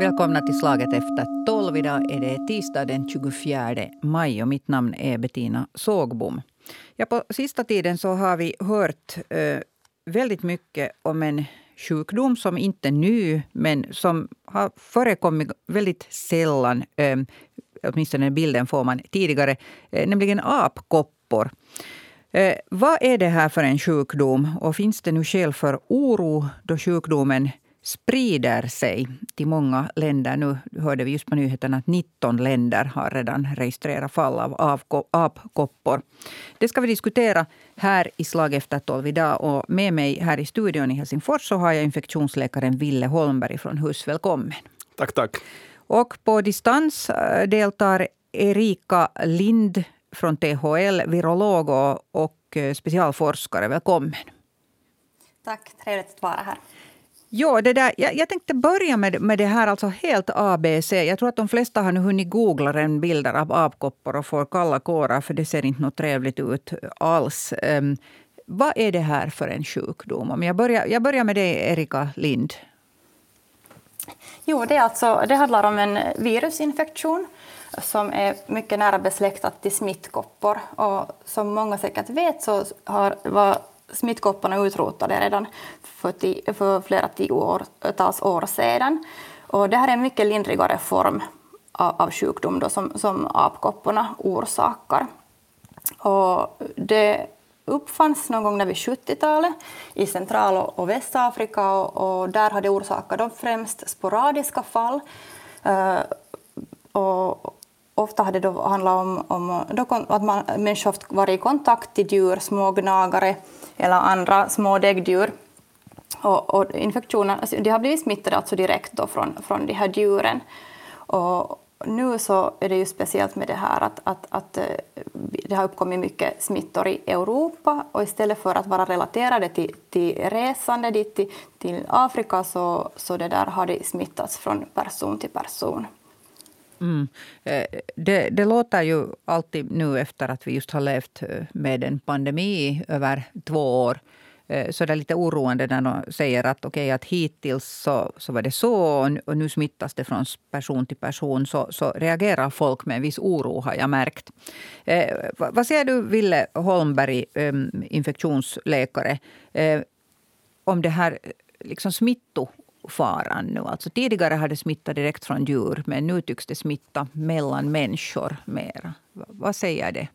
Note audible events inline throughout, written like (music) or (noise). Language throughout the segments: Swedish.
Välkomna till Slaget efter tolv. Idag är det tisdag den 24 maj och mitt namn är Bettina Sågbom. Ja, på sista tiden så har vi hört eh, väldigt mycket om en sjukdom som inte är ny, men som har förekommit väldigt sällan. Eh, åtminstone bilden får man tidigare, eh, nämligen apkoppor. Eh, vad är det här för en sjukdom och finns det nu skäl för oro då sjukdomen sprider sig till många länder. Nu hörde vi just på nyheterna att 19 länder har redan registrerat fall av apkoppor. Det ska vi diskutera här i Slag efter tolv idag. Och med mig här i studion i Helsingfors så har jag infektionsläkaren Ville Holmberg från HUS. Välkommen. Tack, tack. Och på distans eh, deltar Erika Lind från THL, virolog och eh, specialforskare. Välkommen. Tack, trevligt att vara här. Ja, det där, jag, jag, tänkte börja med, med det här alltså helt ABC. Jag tror att de flesta har nu hunnit googla en bilder av apkoppor och får kalla kårar för det ser inte något trevligt ut alls. Um, vad är det här för en sjukdom? Om jag, börjar, jag börjar med dig, Erika Lind. Jo, det, är alltså, det handlar om en virusinfektion som är mycket nära besläktad till smittkoppor. Och som många säkert vet så har, var smittkopporna utrotade redan för, tio, för flera tiotals år sedan. Och det här är en mycket lindrigare form av, av sjukdom då, som, som apkopporna orsakar. Och det uppfanns någon gång vid 70-talet i Central och Västafrika och, och där har det orsakat de främst sporadiska fall. Uh, och ofta har det då handlat om, om då, att man, människor varit i kontakt med djur, små gnagare eller andra små däggdjur. Och, och infektioner, alltså, de har blivit smittade alltså direkt då från, från de här djuren. Och nu så är det ju speciellt med det här att, att, att eh, det har uppkommit mycket smittor i Europa och istället för att vara relaterade till, till resande dit till, till Afrika så, så det där har det smittats från person till person. Mm. Eh, det, det, låter ju alltid nu efter att vi just har levt eh, med en pandemi i över två år eh, så det är lite oroande när de säger att, okay, att hittills så, så var det så och nu smittas det från person till person. Så, så reagerar folk med en viss oro har jag märkt. Eh, vad säger du, Ville Holmberg, eh, infektionsläkare, eh, om det här liksom smitto faran nu. Alltså tidigare har det smittat direkt från djur men nu tycks det smitta mellan människor mer. Vad säger det?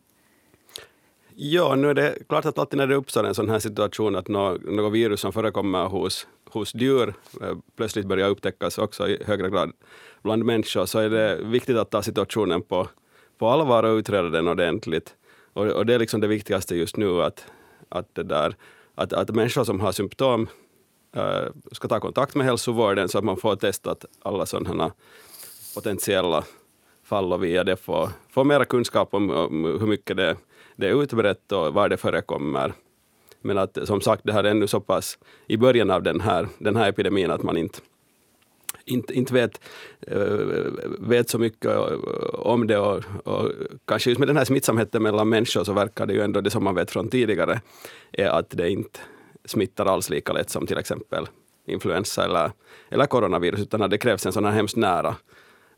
Ja, nu är det klart att alltid när det uppstår en sån här situation att något, något virus som förekommer hos, hos djur eh, plötsligt börjar upptäckas också i högre grad bland människor så är det viktigt att ta situationen på, på allvar och utreda den ordentligt. Och, och det är liksom det viktigaste just nu att, att, det där, att, att människor som har symptom Äh, ska ta kontakt med hälsovården så att man får testat alla sådana potentiella fall och via det få, få mera kunskap om, om hur mycket det, det är utbrett och var det förekommer. Men att som sagt, det här är ännu så pass i början av den här, den här epidemin att man inte, inte, inte vet, äh, vet så mycket om det. Och, och, kanske just med den här smittsamheten mellan människor så verkar det ju ändå, det som man vet från tidigare, är att det inte smittar alls lika lätt som till exempel influensa eller, eller coronavirus, utan det krävs en sån här hemskt nära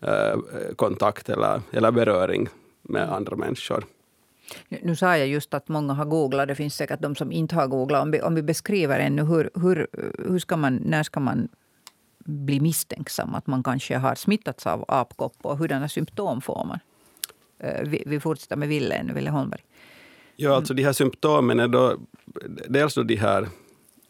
eh, kontakt eller, eller beröring med andra människor. Nu sa jag just att många har googlat. Det finns säkert de som inte har googlat. Om vi, om vi beskriver ännu, hur, hur, hur ska man, när ska man bli misstänksam att man kanske har smittats av apkopp och hurdana symptom får man? Eh, vi, vi fortsätter med Ville ännu, Ville Holmberg. Ja, alltså de här symptomen är då dels då de här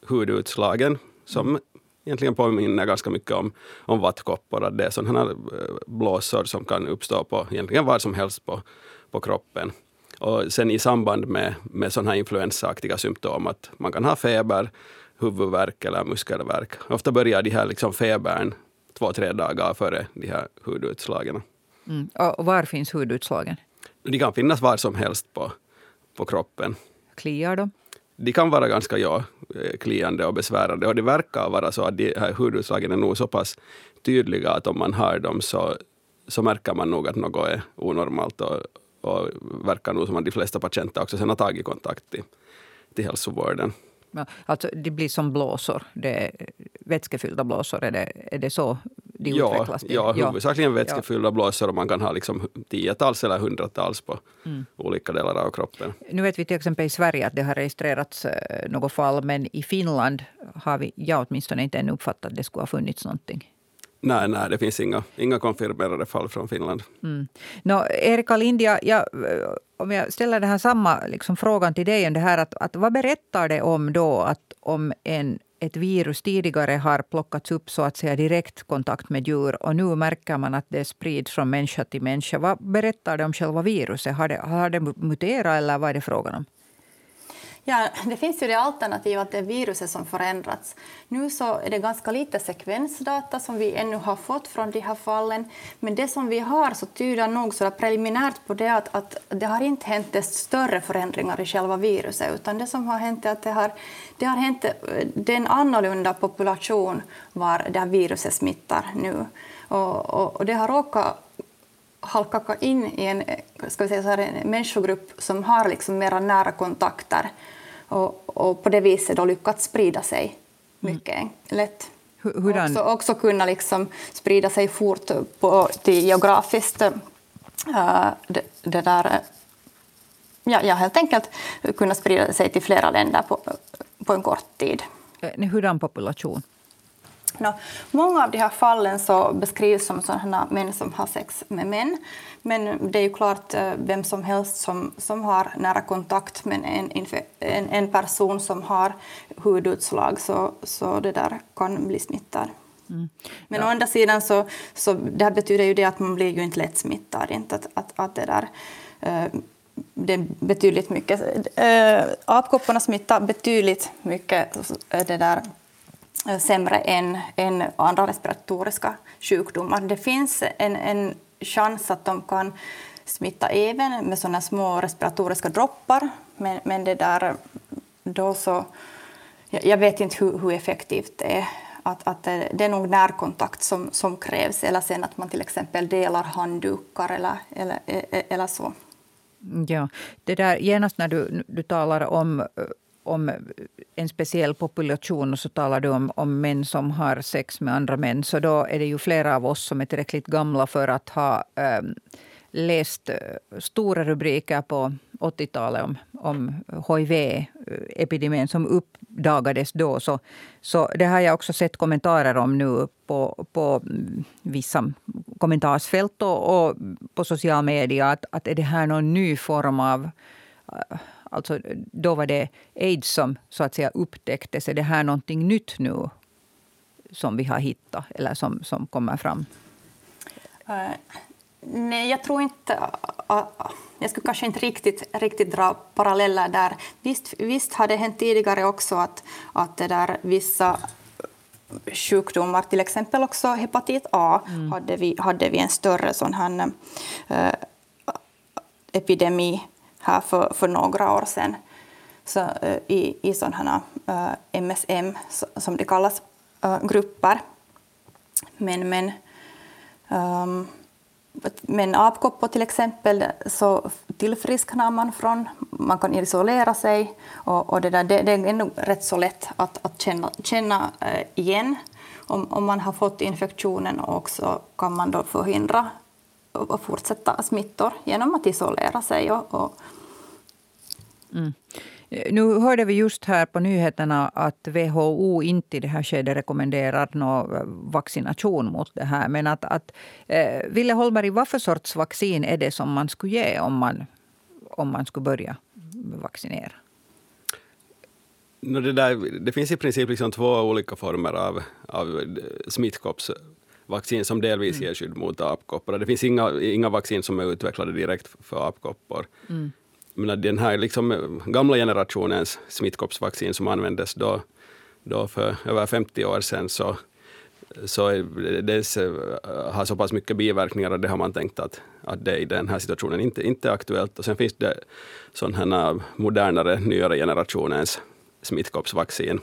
hudutslagen som egentligen påminner ganska mycket om, om vattkoppor. Att det är sådana här eh, blåsor som kan uppstå på egentligen var som helst på, på kroppen. Och sen i samband med, med sådana här influensaaktiga symptom att man kan ha feber, huvudvärk eller muskelvärk. Ofta börjar de här liksom febern två, tre dagar före de här hudutslagen. Mm. Och var finns hudutslagen? De kan finnas var som helst på, på kroppen. Kliar de? De kan vara ganska ja, kliande och besvärande och det verkar vara så att de här hudutslagen är nog så pass tydliga att om man har dem så, så märker man nog att något är onormalt och, och verkar nog som att de flesta patienter också sen har tagit kontakt till, till hälsovården. Alltså det blir som blåsor, det är vätskefyllda blåsor, är det, är det så de ja, utvecklas? Till? Ja, huvudsakligen vätskefyllda blåsor och man kan ha liksom tiotals eller hundratals på mm. olika delar av kroppen. Nu vet vi till exempel i Sverige att det har registrerats eh, något fall, men i Finland har vi, jag åtminstone inte ännu uppfattat att det skulle ha funnits någonting. Nej, nej, det finns inga, inga konfirmerade fall från Finland. Mm. No, Erika Lindia, jag, om jag ställer den här samma liksom, frågan till dig, det här att, att vad berättar det om då att om en, ett virus tidigare har plockats upp så att säga direkt kontakt med djur och nu märker man att det sprids från människa till människa. Vad berättar det om själva viruset? Har det, har det muterat eller vad är det frågan om? Ja, det finns ju det alternativet att det är viruset som förändrats. Nu så är det ganska lite sekvensdata som vi ännu har fått från de här fallen. Men det som vi har så tyder nog så preliminärt på det att, att det har inte hänt större förändringar i själva viruset. Utan det som har hänt är att det har, det har hänt eh, det är en annorlunda population var det här viruset smittar nu. Och, och, och det har råkat halka in i en, eh, ska vi säga så här, en människogrupp som har liksom mera nära kontakter och, och på det viset då lyckats sprida sig mycket mm. lätt. Hur, också, också kunna liksom sprida sig fort på, till geografiskt uh, det, det, där, ja, ja, helt enkelt kunna sprida sig till flera länder på, på en kort tid. Eh, hurdan population? No, många av de här fallen så beskrivs som sådana män som har sex med män. Men det är ju klart eh, vem som helst som, som har nära kontakt med en, en, en person som har hudutslag så, så det där kan bli smittad. Mm. Men ja. å andra sidan så, så det här betyder ju det att man blir ju inte lätt smittad. Inte att, att, att det där eh, det är betydligt mycket. Äh, apkopporna smittar betydligt mycket det där Eh, Eh, sämre än, än andra respiratoriska sjukdomar. Det finns en, en chans att de kan smitta även med såna små respiratoriska droppar, men, men det där, då så... Jag vet inte hur, hur effektivt det är. Att, att det är nog närkontakt som, som krävs, eller sen att man till exempel delar handdukar eller, eller, e, e, eller så. Ja, det där, genast när du, du talar om eh, om en speciell population och så talar du om, om män som har sex med andra män. Så då är det ju flera av oss som är tillräckligt gamla för att ha ähm, läst eh, stora rubriker på 80-talet om, om hiv-epidemin som uppdagades då. Så, så det har jag också sett kommentarer om nu på, på mm, vissa kommentarsfält och, och på sociala medier. Att, att är det här någon ny form av eh, Alltså, då var det aids som så att säga upptäcktes. Är det här någonting nytt nu som vi har hittat eller som, som kommer fram? Uh, nej, jag tror inte... Uh, uh, jag skulle kanske inte riktigt, riktigt dra paralleller där. Visst, visst har det hänt tidigare också att, att det där vissa sjukdomar, till exempel också hepatit A, mm. hade, vi, hade vi en större sån här, uh, epidemi här för, för några år sedan så, eh, i, i sådana eh, uh, MSM, som det kallas, uh, grupper. Men, men, um, men apkoppor till exempel så tillfrisknar man från, man kan isolera sig och, och det, där, det, det är ändå rätt så lätt att, att känna, känna igen om, om man har fått infektionen och så kan man då förhindra och fortsätta smittor genom att isolera sig. Och, och mm. Nu hörde vi just här på nyheterna att WHO inte i det här skedet rekommenderar någon vaccination mot det här. Men att, att eh, Ville Holmberg, vad för sorts vaccin är det som man skulle ge om man, om man skulle börja vaccinera? No, det, där, det finns i princip liksom två olika former av, av smittkoppsvaccin vaccin som delvis mm. ger skydd mot apkoppor. Det finns inga, inga vaccin som är utvecklade direkt för apkoppor. Mm. Men den här liksom gamla generationens smittkoppsvaccin som användes då, då för över 50 år sedan, så, så dels eh, har så pass mycket biverkningar och det har man tänkt att, att det i den här situationen inte, inte är aktuellt. Och sen finns det sådana modernare, nyare generationens smittkoppsvaccin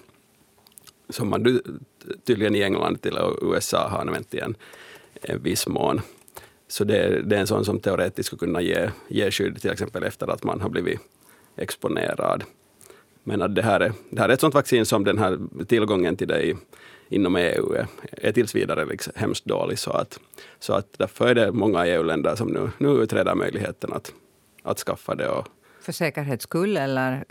som man tydligen i England till USA har använt i en, en viss mån. Så det, det, är en sån som teoretiskt skulle kunna ge, ge skydd till exempel efter att man har blivit exponerad. Men att det, här är, det här är ett sånt vaccin som den här tillgången till det inom EU är, är tills vidare liksom hemskt dålig. Så att, så att därför är det många EU-länder som nu, nu utreder möjligheten att, att skaffa det. Och, för säkerhets skull eller?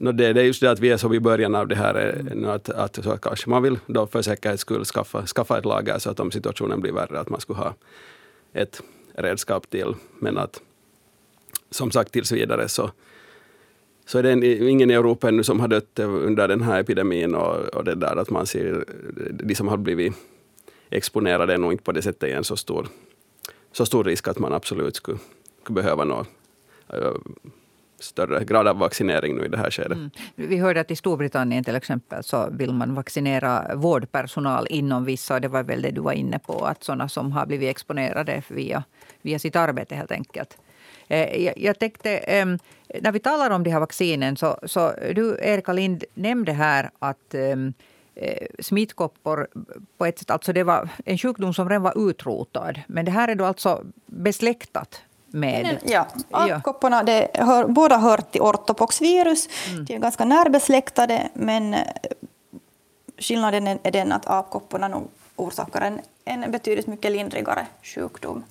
No det, det är just det att vi är så i början av det här, eh, att, att så kanske man vill då för säkerhets skull skaffa, skaffa ett lager så att om situationen blir värre att man skulle ha ett redskap till. Men att som sagt tills vidare så, så är det ingen i Europa ännu som har dött under den här epidemin och, och det där att man ser de som har blivit exponerade är nog inte på det sättet en så stor, så stor risk att man absolut skulle, skulle behöva något eh, större grad av vaccinering nu i det här skedet. Mm. Vi hörde att i Storbritannien till exempel så vill man vaccinera vårdpersonal inom vissa, det var väl det du var inne på, att sådana som har blivit exponerade via, via sitt arbete helt enkelt. Eh, jag, tänkte, ehm, när vi talar om de här vaccinen, så, så du Erika Lind nämnde här att ehm, eh, smittkoppor på ett sätt, alltså det var en sjukdom som redan var utrotad. Men det här är då alltså besläktat med... Ja, apkopporna, det hör, båda hör till ortopoxvirus. Mm. De är ganska närbesläktade, men eh, skillnaden är den att apkopporna nog orsakar en, en betydligt mycket lindrigare sjukdom.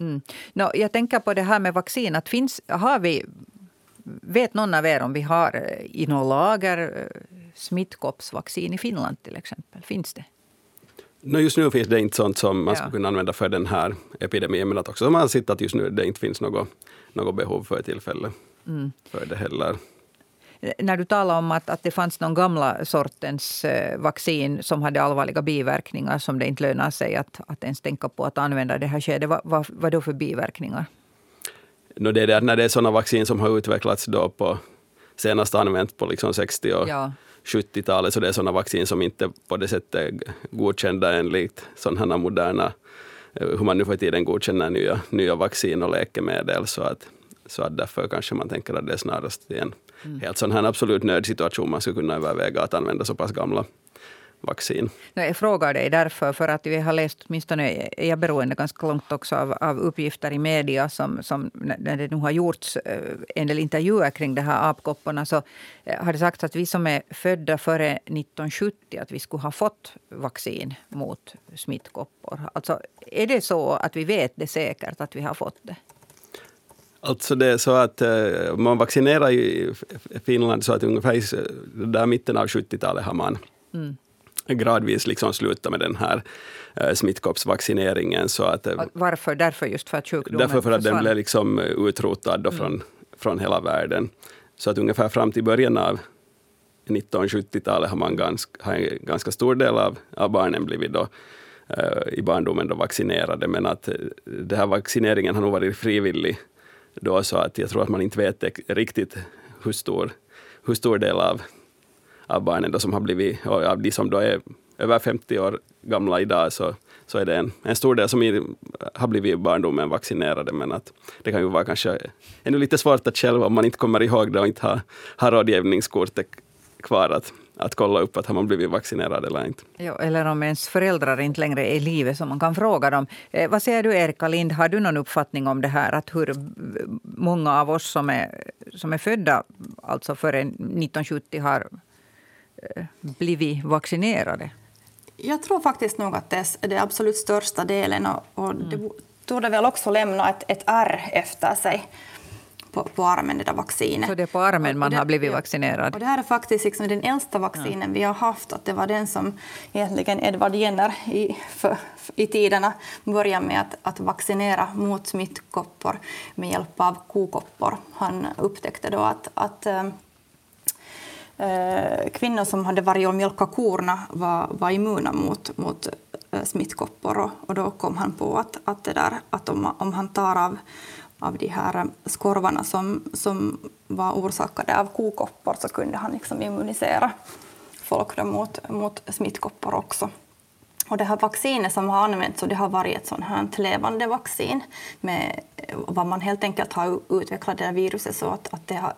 Mm. No, jag tänker på det här med vaccin. Att finns, har vi, vet någon av er om vi har eh, i något lager eh, smittkoppsvaccin i Finland till exempel? Finns det? No, just nu finns det inte sånt som man ja. skulle kunna använda för den här epidemin, men att också man har sett att just nu det inte finns något, något behov för tillfället mm. för det heller. När du talar om att, att det fanns någon gamla sortens eh, vaccin som hade allvarliga biverkningar som det inte lönar sig att, att ens tänka på att använda det här skedet, vad, vad, vad då för biverkningar? No, det är det när det är sådana vaccin som har utvecklats då på senast använt på liksom 60 och ja. 70-talet, så det är sådana vaccin som inte på det sättet är godkända enligt sådana moderna, eh, hur man nu för tiden godkänner nya, nya vaccin och läkemedel. Så att, så att därför kanske man tänker att det är snarast en mm. helt sån här absolut nödsituation man skulle kunna överväga att använda så pass gamla vaccin. Jag frågar dig därför, för att vi har läst, åtminstone är jag beroende ganska långt också av, av uppgifter i media som, som när det nu har gjorts eh, en del intervjuer kring de här apkopporna så eh, har det sagts att vi som är födda före 1970 att vi skulle ha fått vaccin mot smittkoppor. Alltså, är det så att vi vet det säkert att vi har fått det? Alltså det är så att uh, man vaccinerar i Finland så att ungefär i där mitten av 70-talet har man mm gradvis liksom sluta med den här eh, smittkoppsvaccineringen. Så att, eh, Varför? Därför just för att sjukdomen Därför för att den blev liksom utrotad då mm. från, från hela världen. Så att ungefär fram till början av 1970-talet har, man ganska, har en ganska stor del av, av barnen blivit då, i barndomen då vaccinerade. Men att den här vaccineringen har nog varit frivillig då, så att jag tror att man inte vet riktigt hur stor, hur stor del av av barnen då som har blivit, och av de som då är över 50 år gamla idag, så, så är det en, en stor del som i, har blivit i barndomen vaccinerade. Men att det kan ju vara kanske ännu lite svårt att själv, om man inte kommer ihåg det och inte har, har rådgivningskortet kvar, att, att kolla upp att har man blivit vaccinerad eller inte. Jo, eller om ens föräldrar inte längre är i livet så man kan fråga dem. Eh, vad säger du Erika Lind, har du någon uppfattning om det här? Att hur många av oss som är, som är födda alltså före 1970 har blivit vaccinerade? Jag tror faktiskt nog att det är den absolut största delen och, och mm. det torde väl också lämna ett, ett ärr efter sig på, på armen, det där vaccinet. Så det är på armen man det, har blivit vaccinerad? Och det här är faktiskt liksom den äldsta vaccinen ja. vi har haft. Att det var den som egentligen Edvard Jenner i, för, i tiderna började med att, att vaccinera mot smittkoppor med hjälp av kokoppor. Han upptäckte då att, att eh, Eh, Eh, kvinnor som hade varit och mjölkat korna var, var immuna mot, mot eh, smittkoppor. Och, och, då kom han på att, att, det där, att om, om han tar av, av de här eh, skorvarna som, som var orsakade av kokoppor så kunde han liksom immunisera folk mot, mot smittkoppor också. Och det här vaccinet som har använts det har varit ett sånt här levande vaccin med vad man helt enkelt har utvecklat det här viruset så att, att det har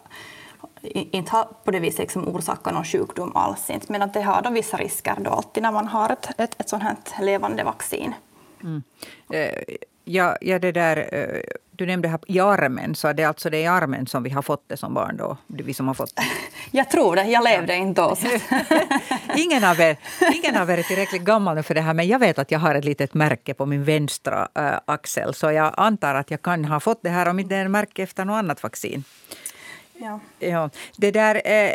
inte har på det viset liksom orsakat någon sjukdom alls. Inte. Men att det har då vissa risker då alltid när man har ett, ett, ett sånt här levande vaccin. Mm. Eh, Ja, ja det där, eh, du nämnde här i armen, så det är alltså det i armen som vi har fått det som barn då? Vi som har fått (laughs) Jag tror det, jag levde inte då. (laughs) ingen, av er, ingen av er är tillräckligt gammal för det här, men jag vet att jag har ett litet märke på min vänstra äh, axel, så jag antar att jag kan ha fått det här om inte det är märke efter något annat vaccin. Ja. Ja, det där, eh,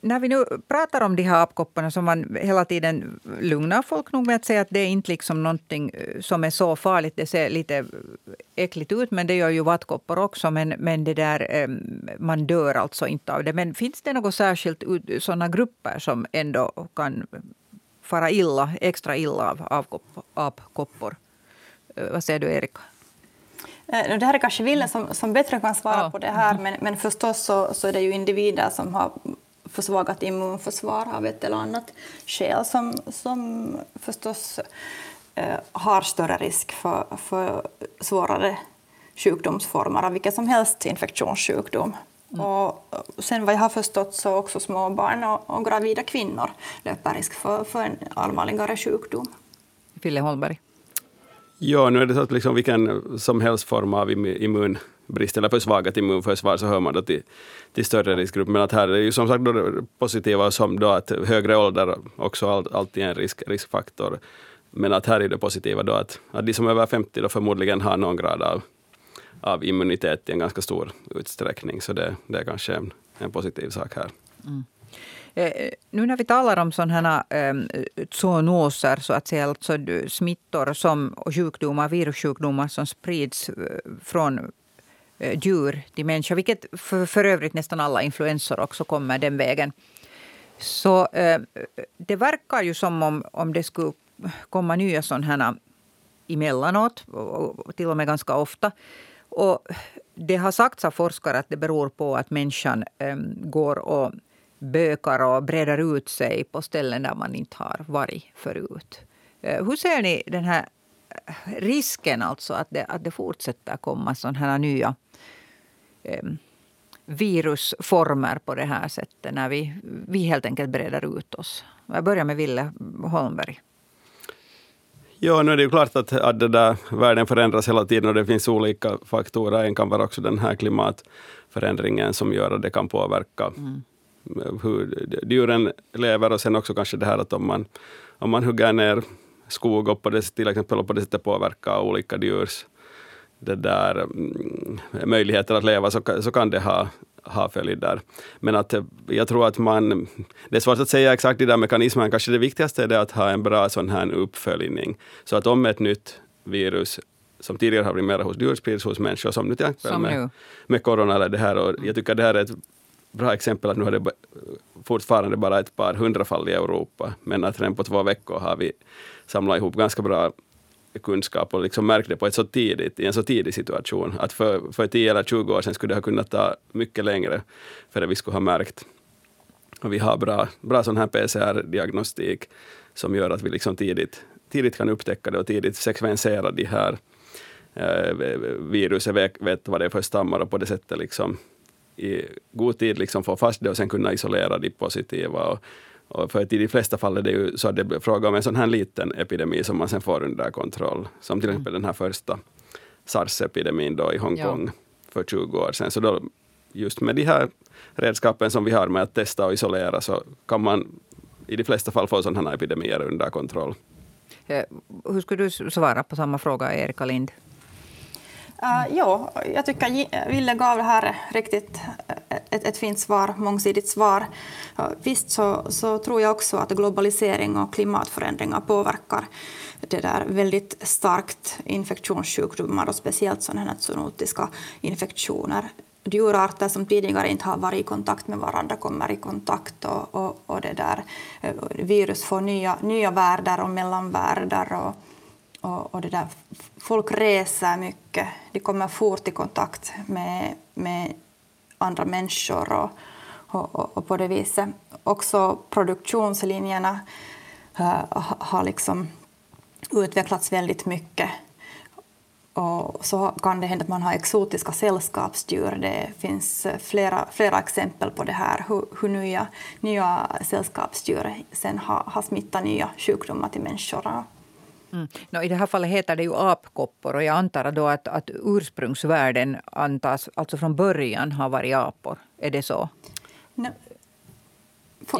när vi nu pratar om de här apkopparna som man hela tiden lugnar folk nog med att säga att det är inte liksom någonting eh, som är så farligt. Det ser lite äckligt ut, men det gör ju vattkoppor också. Men, men det där, eh, man dör alltså inte av det. Men finns det något särskilt sådana grupper som ändå kan fara illa, extra illa av apkoppor? Eh, vad säger du, Erika? Det här är kanske Ville som, som bättre kan svara ja. på det här, men, men förstås så, så är det ju individer som har försvagat immunförsvar av ett eller annat skäl som, som förstås eh, har större risk för, för svårare sjukdomsformer av vilken som helst infektionssjukdom. Mm. Och sen vad jag har förstått så också småbarn och, och gravida kvinnor löper risk för, för en allvarligare sjukdom. Fille Holmberg. Ja, nu är det så att liksom vilken som helst form av immunbrist eller försvagat immunförsvar så hör man då till, till större riskgrupp. Men att här är ju som sagt då positiva som då att högre ålder också alltid är en risk, riskfaktor. Men att här är det positiva då att, att de som är över 50 då förmodligen har någon grad av, av immunitet i en ganska stor utsträckning. Så det, det är kanske en, en positiv sak här. Mm. Eh, nu när vi talar om sådana ehm, zoonoser, så att säga, alltså smittor som, och sjukdomar, virussjukdomar som sprids eh, från eh, djur till människa, vilket för, för övrigt nästan alla influensor också kommer den vägen. Så det verkar ju som om, om det skulle komma nya sådana här emellanåt, och till och med ganska ofta. Och det har sagts av forskare att det beror på att människan ehm, går och bökar och breder ut sig på ställen där man inte har varit förut. Eh, hur ser ni den här risken alltså att det, att det fortsätter komma sådana här nya eh, virusformer på det här sättet när vi, vi helt enkelt breder ut oss. Jag börjar med Ville Holmberg. Ja, nu är det ju klart att, att det där, världen förändras hela tiden och det finns olika faktorer. En kan vara också den här klimatförändringen som gör att det kan påverka mm. Hur djuren lever och sen också kanske det här att om man, om man hugger ner skog och på det, till exempel på det sättet påverkar olika djurs det där, mm, möjligheter att leva så, så kan det ha, ha följder. Men att jag tror att man, det är svårt att säga exakt de där mekanismerna, kanske det viktigaste är det att ha en bra sån här uppföljning. Så att om ett nytt virus som tidigare har blivit mer hos djur sprids hos människor, som nu till exempel med, med corona eller det här. Och jag tycker det här är ett bra exempel att nu har det fortfarande bara ett par hundra fall i Europa, men att redan på två veckor har vi samlat ihop ganska bra kunskap och liksom märkt det på ett så tidigt, i en så tidig situation. Att för, för 10 eller 20 år sedan skulle det ha kunnat ta mycket längre för det vi skulle ha märkt. Och vi har bra, bra sån här PCR-diagnostik som gör att vi liksom tidigt, tidigt kan upptäcka det och tidigt sekvensera de här eh, viruset, vet, vet vad det är för stammar och på det sättet liksom i god tid liksom få fast det och sen kunna isolera de positiva. Och, och för i de flesta fall är det ju så att det är fråga om en sån här liten epidemi som man sen får under kontroll. Som till mm. exempel den här första sars-epidemin då i Hongkong ja. för 20 år sedan. Så då, just med de här redskapen som vi har med att testa och isolera så kan man i de flesta fall få sådana här epidemier under kontroll. Eh, hur skulle du svara på samma fråga, Erika Lind? Uh, ja, jag tycker Ville gav det här riktigt eh, ett, ett fint svar, mångsidigt svar. Uh, visst så, så tror jag också att globalisering och klimatförändringar påverkar det där väldigt starkt infektionssjukdomar och speciellt sådana här zoonotiska infektioner. Djurarter som tidigare inte har varit i kontakt med varandra kommer i kontakt och, och, och det där, eh, virus får nya, nya världar och mellanvärldar. Och, och, och det där, folk reser mycket, de kommer fort i kontakt med, med andra människor och, och, och på det viset. Också produktionslinjerna uh, har liksom utvecklats väldigt mycket. Och så kan det hända att man har exotiska sällskapsdjur. Det finns eh, flera, flera exempel på det här, hur, hur nya, nya sällskapsdjur sen har, har smittat nya sjukdomar till människor. Mm. No, I det här fallet heter det ju apkoppor och jag antar då att, att ursprungsvärden antas, alltså från början, ha varit apor. Är det så? No.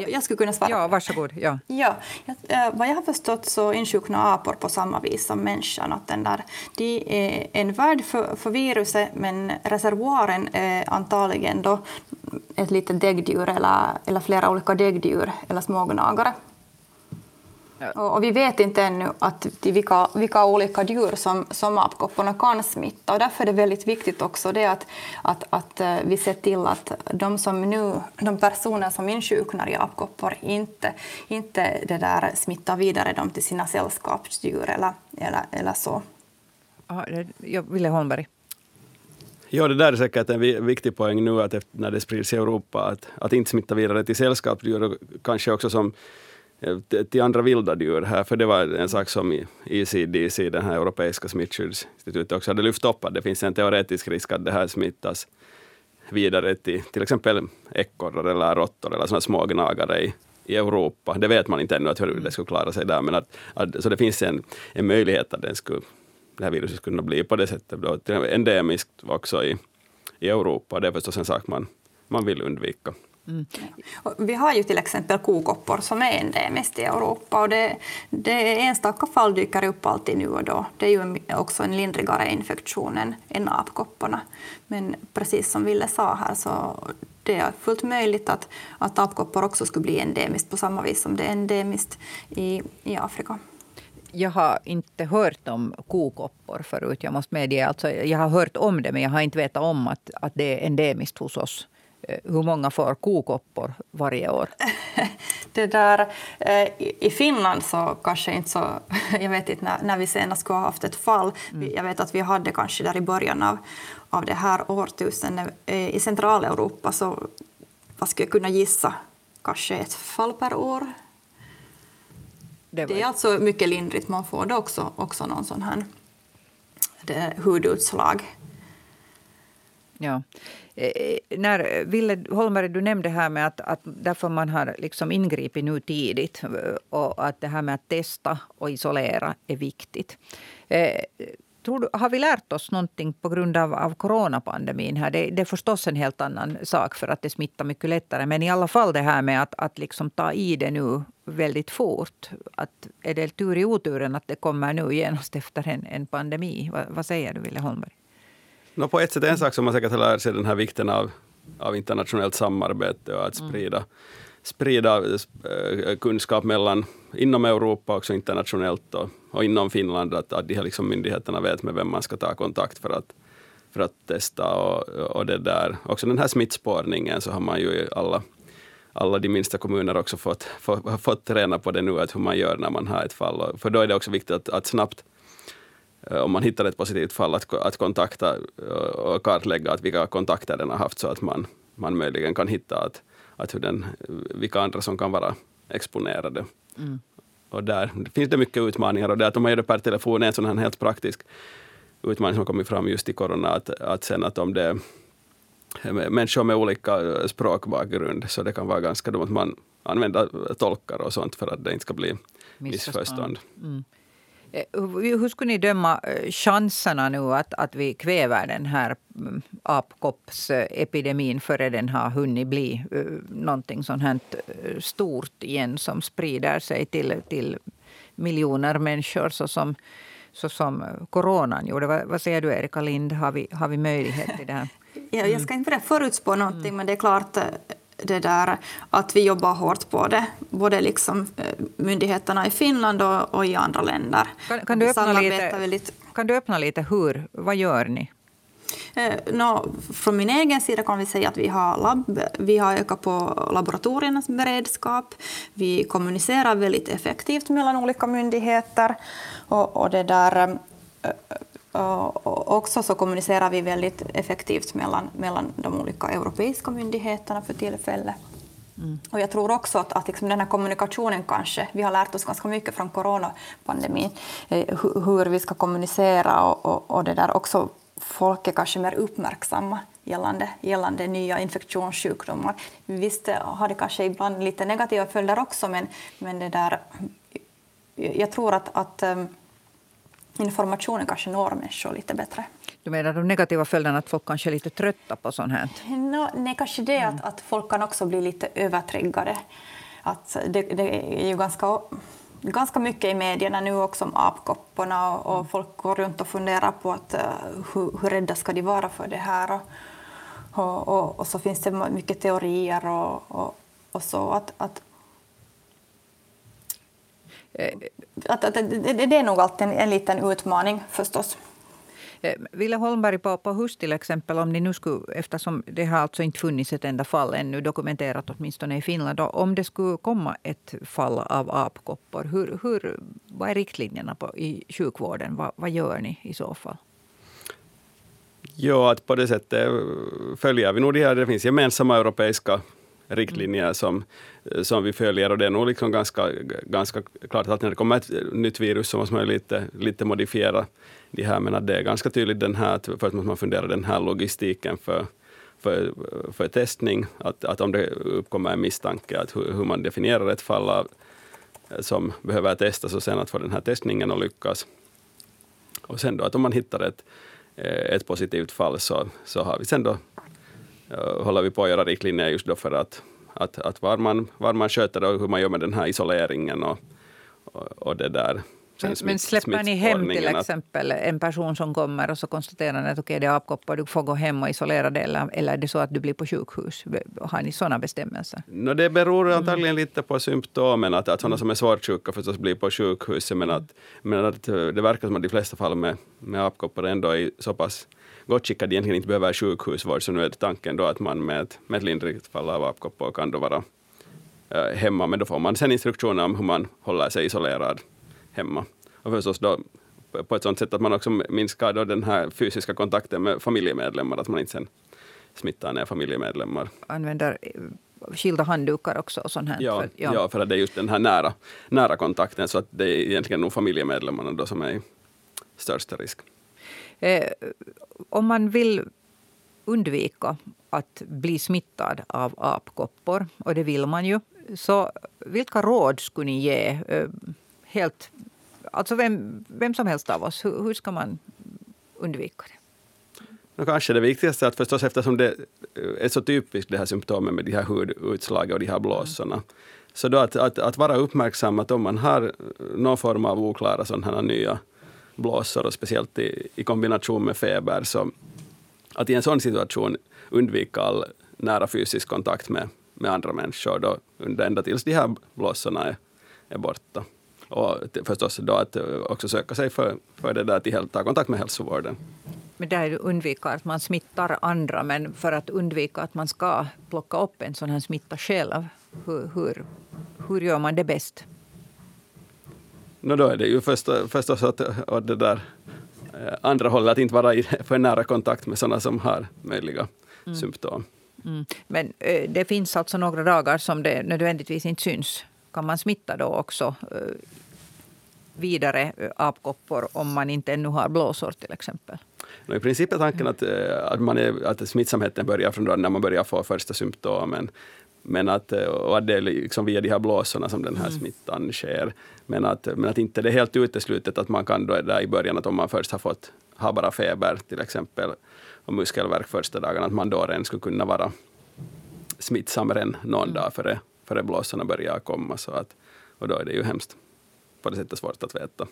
Jag skulle kunna svara. Ja, varsågod. Ja. Ja, eh, vad jag har förstått så insjuknar apor på samma vis som människan. Att den där, de är en värld för, för viruset, men reservoaren är antagligen då ett litet däggdjur eller, eller flera olika däggdjur eller smågnagare. Och, vi vet inte ännu att vilka, vilka olika djur som, som apkopporna kan smitta. Och därför är det väldigt viktigt också det att, att, att eh, vi ser till att de, som nu, de personer som insjuknar i apkoppor inte, inte det där smittar vidare dem till sina sällskapsdjur eller, eller, eller så. Ja, Ville Holmberg. Ja, det där är säkert en viktig poäng nu att när det sprids i Europa, att, att inte smitta vidare till sällskapsdjur och kanske också som Eh, till andra vilda djur här, för det var en sak som ECDC, den här europeiska smittskyddsinstitutet, också hade lyft upp, att det finns en teoretisk risk att det här smittas vidare till till exempel ekorrar eller råttor eller sådana små gnagare i, i Europa. Det vet man inte ännu att hur det skulle klara sig där, men att, att, så det finns en, en möjlighet att den skulle, det här viruset skulle kunna bli på det sättet då, endemiskt också i, i Europa. Det är förstås en sak man, man vill undvika. Mm. Vi har ju till exempel kokoppor som är endemiskt i Europa och det, det enstaka fall dyker upp alltid nu och då. Det är ju också en lindrigare infektion än, än apkopporna. Men precis som Ville sa här så det är fullt möjligt att, att apkoppor också skulle bli endemiskt på samma vis som det är endemiskt i, i Afrika. Jag har inte hört om kokoppor förut, jag måste medge. Alltså, jag har hört om det, men jag har inte vetat om att, att det är endemiskt hos oss. Eh, hur många får kokoppor varje år? (laughs) Det där, eh, I Finland så kanske inte så... (laughs) Jag vet inte när, när vi senast skulle ha haft ett fall. Mm. Jag vet att vi hade kanske där i början av, av det här årtusendet. Eh, I Centraleuropa så vad skulle jag kunna gissa? Kanske ett fall per år. Det, det är alltså mycket lindrigt. Man får då också, också någon sån här hudutslag. Ja. Eh, eh, när Ville Holmberg, du nämnde här med att, att därför man har liksom ingripit nu tidigt eh, och att det här med att testa och isolera är viktigt. Eh, tror du, har vi lärt oss någonting på grund av, av coronapandemin? Här? Det, det, är förstås en helt annan sak för att det smittar mycket lättare. Men i alla fall det här med att, att liksom ta i det nu väldigt fort. Att är det tur i oturen att det kommer nu genast (laughs) efter en, en pandemi? Va, vad säger du, Ville Holmberg? No, på ett sätt en sak som man säkert har lärt sig den här vikten av, av internationellt samarbete och att sprida, mm. sprida äh, kunskap mellan, inom Europa också internationellt och, och inom Finland, att, att de här liksom myndigheterna vet med vem man ska ta kontakt för att, för att testa och, och det där. Också den här smittspårningen så har man ju i alla, alla de minsta kommuner också fått, fått, fått träna på det nu, att hur man gör när man har ett fall. För då är det också viktigt att, att snabbt om man hittar ett positivt fall, att, att kontakta eh, och kartlägga att vilka kontakter den har haft så att man, man möjligen kan hitta att, att hur den, vilka andra som kan vara exponerade. Mm. Och där finns det mycket utmaningar och det att om man gör det per telefon är en sån här helt praktisk utmaning som kommit fram just i corona, att, att sen att om det är människor med olika språkbakgrund, så det kan vara ganska dumt att man använder tolkar och sånt för att det inte ska bli missförstånd. Mm. Eh, hur skulle ni döma eh, chanserna nu att, att vi kväver den här mm, apkoppsepidemin före den har hunnit bli uh, någonting sånt här stort igen som sprider sig till, till miljoner människor så som, så som coronan gjorde. Vad, vad säger du, Erika Lind? Har vi, har vi möjlighet till det här? (laughs) Ja, jag ska inte förutspå någonting, mm. men det är klart det där, att vi jobbar hårt på det, både liksom eh, myndigheterna i Finland och, och i andra länder. Kan, kan, du öppna lite, väldigt... kan du öppna lite hur? Vad gör ni? Eh, no, från min egen sida kan vi säga att vi har, labb, vi har ökat på laboratoriernas beredskap. Vi kommunicerar väldigt effektivt mellan olika myndigheter. Och, och det där, eh, också så kommunicerar vi väldigt effektivt mellan, mellan de olika europeiska myndigheterna för tillfället. Mm. Och jag tror också att, att liksom den här kommunikationen kanske, vi har lärt oss ganska mycket från coronapandemin, eh, hur vi ska kommunicera och, och, och, det där också folk är kanske mer uppmärksamma gällande, gällande nya infektionssjukdomar. Visst har det kanske ibland lite negativa följder också, men, men det där, jag tror att, att um, informationen kanske når människor lite bättre. Du menar de negativa följderna att folk kanske är lite trötta på sånt här? No, nej, kanske det att, att folk kan också bli lite övertriggade. Att det, det är ju ganska, ganska mycket i medierna nu också om apkopporna och, och folk går runt och funderar på att, uh, hur, hur rädda ska de vara för det här. Och, och, och, och så finns det mycket teorier och, och, och så. Att, att, att, att, det, det är nog alltid en, en liten utmaning förstås. Ville Holmberg på, på HUS till exempel, om ni nu skulle, eftersom det har alltså inte funnits ett enda fall ännu dokumenterat åtminstone i Finland. Då, om det skulle komma ett fall av apkoppor, hur, hur, vad är riktlinjerna på, i sjukvården? Vad, vad gör ni i så fall? Ja, att på det sättet följer vi nog det här. Det finns gemensamma europeiska riktlinjer som, som vi följer. Och det är nog liksom ganska, ganska klart att när det kommer ett nytt virus så måste man lite, lite modifiera de här, men att det är ganska tydligt den här, först måste man fundera den här logistiken för, för, för testning, att, att om det uppkommer en misstanke, att hur, hur man definierar ett fall av, som behöver testas och sen att få den här testningen att lyckas. Och sen då att om man hittar ett, ett positivt fall så, så har vi sen då, håller vi på att göra riktlinjer just då för att, att, att var, man, var man sköter och hur man gör med den här isoleringen och, och, och det där. Men, men släpper ni hem till exempel en person som kommer och så konstaterar ni att okay, det är apkoppor, du får gå hem och isolera det eller, eller är det så att du blir på sjukhus? Har ni sådana bestämmelser? No, det beror antagligen mm. lite på symptomen. Att, att sådana som är svårt sjuka förstås blir på sjukhus. Men att, men att det verkar som att de flesta fall med, med apkoppor ändå är så pass gott skickade egentligen inte behöver sjukhusvård. Så nu är tanken då att man med ett, med ett lindrigt fall av apkoppor kan då vara äh, hemma. Men då får man sen instruktioner om hur man håller sig isolerad hemma. Och förstås då på ett sådant sätt att man också minskar då den här fysiska kontakten med familjemedlemmar, att man inte sen smittar ner familjemedlemmar. Använder eh, skilda handdukar också och sånt här? Ja, för, ja. ja, för att det är just den här nära, nära kontakten, så att det är egentligen nog familjemedlemmarna då som är i största risk. Eh, om man vill undvika att bli smittad av apkoppor, och det vill man ju, så vilka råd skulle ni ge eh, helt Alltså vem, vem som helst av oss, hur, hur ska man undvika det? Och kanske det viktigaste är att förstås eftersom det eh, är så typiskt det här symptomet med de här hudutslagen och de här blåsorna. Så då att, att, att vara uppmärksam att om man har eh, någon form av oklara sådana här nya blåsor och speciellt i, i kombination med feber så att i en sån situation undvika all nära fysisk kontakt med, med andra människor då, ända tills de här blåsorna är, är borta. Och förstås då att eh, också söka sig för, för det där till ta kontakt med hälsovården. Men där undvika att man smittar andra, men för att undvika att man ska plocka upp en sån här smitta själv, hur, hur, hur gör man det bäst? No, då är det ju först, förstås att, att det där eh, andra hållet, att inte vara i (laughs) för nära kontakt med sådana som har möjliga mm. symptom. Mm. Men äh, det finns alltså några dagar som det nödvändigtvis inte syns kan man smitta då också eh, vidare eh, apkoppor om man inte ännu har blåsor till exempel? I princip är tanken att, eh, att, man är, att smittsamheten börjar från då när man börjar få första symptomen. Men att, och att det är liksom via de här blåsorna som den här mm. smittan sker. Men att, men att inte det är helt uteslutet att man kan då där i början, att om man först har fått ha bara feber till exempel och muskelvärk första dagen, att man då redan skulle kunna vara smittsammare än någon mm. dag före före blåsorna börjar komma. Så att, och då är det ju hemskt på det sättet svårt att veta.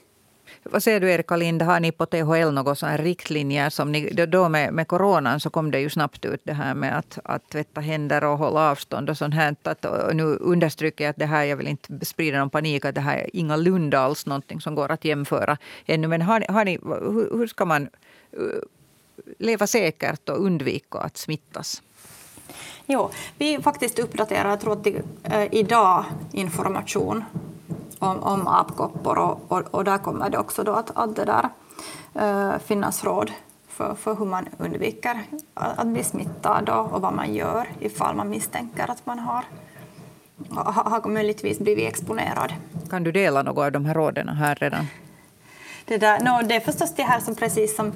Vad säger du Erika Lind, har ni på THL några sådana riktlinjer? Som ni, då med, med coronan så kom det ju snabbt ut det här med att, att tvätta händer och hålla avstånd och sånt här. Att, och nu understryker jag att det här, jag vill inte sprida någon panik, att det här är ingalunda alls någonting som går att jämföra ännu. Men har, har ni, hur, hur ska man eh, leva säkert och undvika att smittas? Jo, vi faktiskt uppdaterar, jag tror att det, eh, idag, information om, om apkoppor och, och, och, där kommer det också då att, att det där äh, finnas råd för, för hur man undviker att bli smittad och, och vad man gör ifall man misstänker att man har, har, har möjligtvis blivit exponerad. Kan du dela några av de här råden här redan? Det, där, no, det är förstås det här som precis som,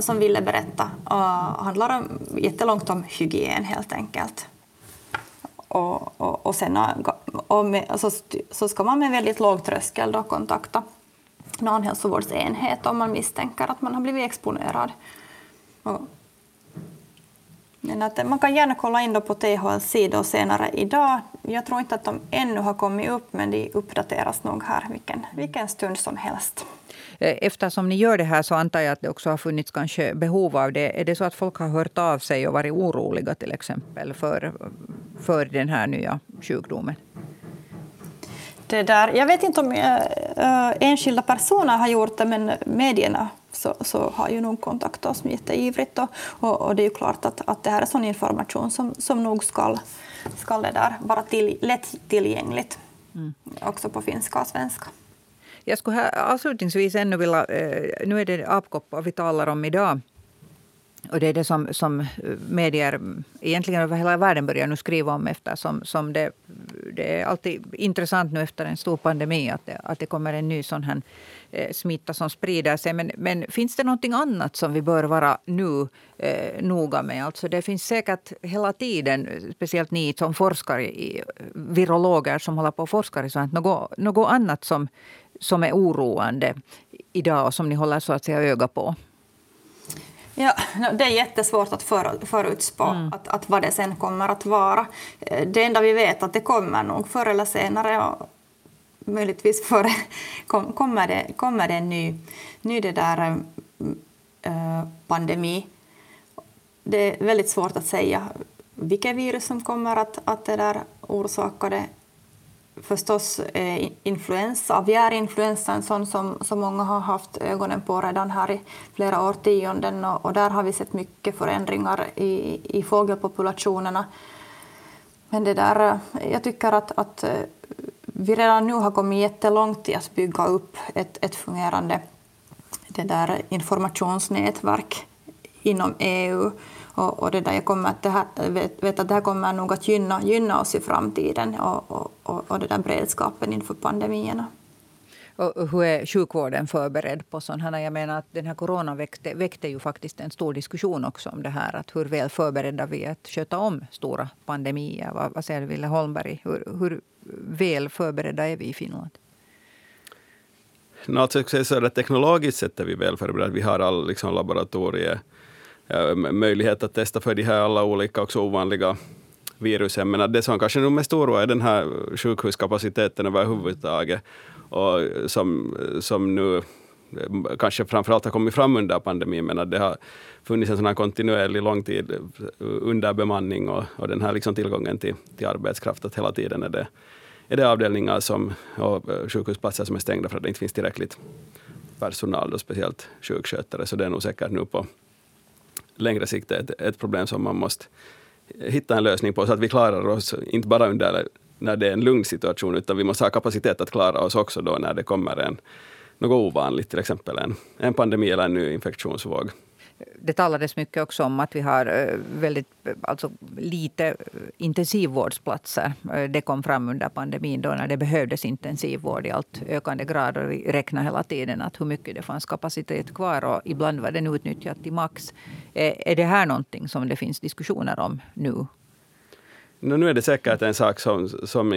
som Ville berätta uh, handlar om, jättelångt om hygien helt enkelt. Och, och, och sen och med, alltså, så ska man med väldigt låg tröskel då kontakta någon hälsovårdsenhet om man misstänker att man har blivit exponerad. Och men att man kan gärna kolla in på THLs sidor senare idag. Jag tror inte att de ännu har kommit upp, men de uppdateras nog här vilken, vilken stund som helst. Eh, eftersom ni gör det här så antar jag att det också har funnits kanske behov av det. Är det så att folk har hört av sig och varit oroliga till exempel för, för den här nya sjukdomen? Det där, jag vet inte om äh, enskilda personer har gjort det, men medierna så, så har ju nog kontaktat oss jätteivrigt. Och, och, och, det är ju klart att, att det här är sån information som, som nog ska, ska det där vara till, lättillgängligt mm. också på finska och svenska. Jag skulle här avslutningsvis ännu vilja... Eh, nu är det apkoppor vi talar om idag. Och det är det som, som eh, medier egentligen över hela världen börjar nu skriva om eftersom som det, det är alltid intressant nu efter en stor pandemi att det, att det kommer en ny sån här eh, smitta som sprider sig. Men, men finns det någonting annat som vi bör vara nu eh, noga med? Alltså det finns säkert hela tiden, speciellt ni som forskar, i, virologer som håller på och forskar i sånt, något, något annat som, som är oroande idag och som ni håller så att säga öga på? Ja, det är jättesvårt att för, förutspå mm. att, att vad det sen kommer att vara. Eh, det enda vi vet är att det kommer nog förr eller senare. Och möjligtvis före (laughs) kom, kommer, det, kommer det en ny, ny det där, äh, pandemi. Det är väldigt svårt att säga vilket virus som kommer att, att det där orsaka det förstås eh, influensa, aviärinfluensa, en sån som, som många har haft ögonen på redan här i flera årtionden och, och där har vi sett mycket förändringar i, i fågelpopulationerna. Men det där, eh, jag tycker att, att eh, vi redan nu har kommit jättelångt i att bygga upp ett, ett fungerande det där informationsnätverk inom EU och, och det där jag kommer att det här, vet, vet, att det här kommer nog att gynna, gynna oss i framtiden och, och, och det där beredskapen inför pandemierna. Och hur är sjukvården förberedd på sånt här? Jag menar att den här coronan väckte, väckte ju faktiskt en stor diskussion också om det här. Att hur väl förberedda vi är att sköta om stora pandemier. Vad, vad säger Ville Holmberg? Hur, hur väl förberedda är vi i Finland? No, alltså, så teknologiskt sett är vi väl förberedda. Vi har all liksom, laboratorier möjlighet att testa för de här alla olika också ovanliga virusen. Men det som kanske är mest oroar är den här sjukhuskapaciteten överhuvudtaget. Och som, som nu kanske framförallt har kommit fram under pandemin, men att det har funnits en sån här kontinuerlig lång tid eh, underbemanning och, och den här liksom tillgången till, till arbetskraft, att hela tiden är det, är det avdelningar som, och eh, sjukhusplatser som är stängda för att det inte finns tillräckligt personal, då speciellt sjukskötare. Så det är nog säkert nu på längre sikt ett, ett problem som man måste hitta en lösning på så att vi klarar oss, inte bara under när det är en lugn situation, utan vi måste ha kapacitet att klara oss också då när det kommer en, något ovanligt, till exempel en, en pandemi eller en ny infektionsvåg det talades mycket också om att vi har eh, väldigt eh, alltså, lite eh, intensivvårdsplatser. Det kom fram under pandemin då när det behövdes intensivvård i allt ökande grad. Och vi räknade hela tiden att hur mycket det fanns kapacitet kvar och ibland var den utnyttjad till max. Är det här någonting som det finns diskussioner om nu? Nu är det säkert en sak som, som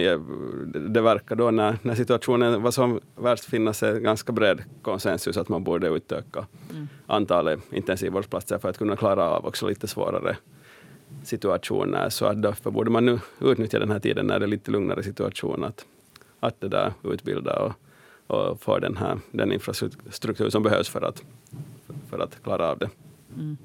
det verkar då när, när situationen var som värst finnas en ganska bred konsensus att man borde utöka mm. antalet intensivvårdsplatser för att kunna klara av också lite svårare situationer. Så att därför borde man nu utnyttja den här tiden när det är lite lugnare situation att, att det där utbilda och, och få den, här, den infrastruktur som behövs för att, för att klara av det. Mm.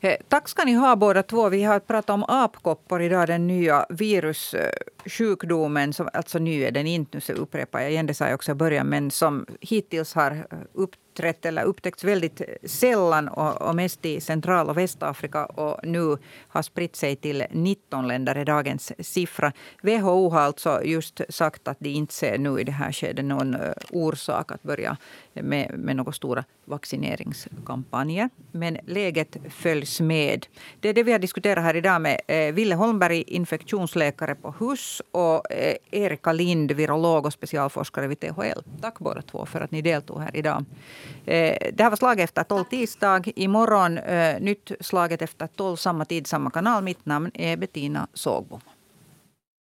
Eh, tack ska ni ha båda två. Vi har pratat om apkoppor idag, den nya virussjukdomen. Som, alltså ny är den inte, nu upprepar jag igen, det sa jag också i början, men som hittills har upp uppträtt eller upptäckts väldigt eh, sällan och, och mest i Central och Västafrika och nu har spritt sig till 19 länder är dagens siffra. WHO har alltså just sagt att de inte ser nu i det här skedet någon eh, orsak att börja med, med några stora vaccineringskampanjer. Men läget följs med. Det är det vi har diskuterat här idag med eh, Ville Holmberg, infektionsläkare på HUS och Erika Lind, virolog och specialforskare vid THL. Tack båda två för att ni deltog här idag. Eh, det här var Slaget efter tolv tisdag. Imorgon eh, nytt Slaget efter tolv, samma tid, samma kanal. Mitt namn är Bettina Sågbom.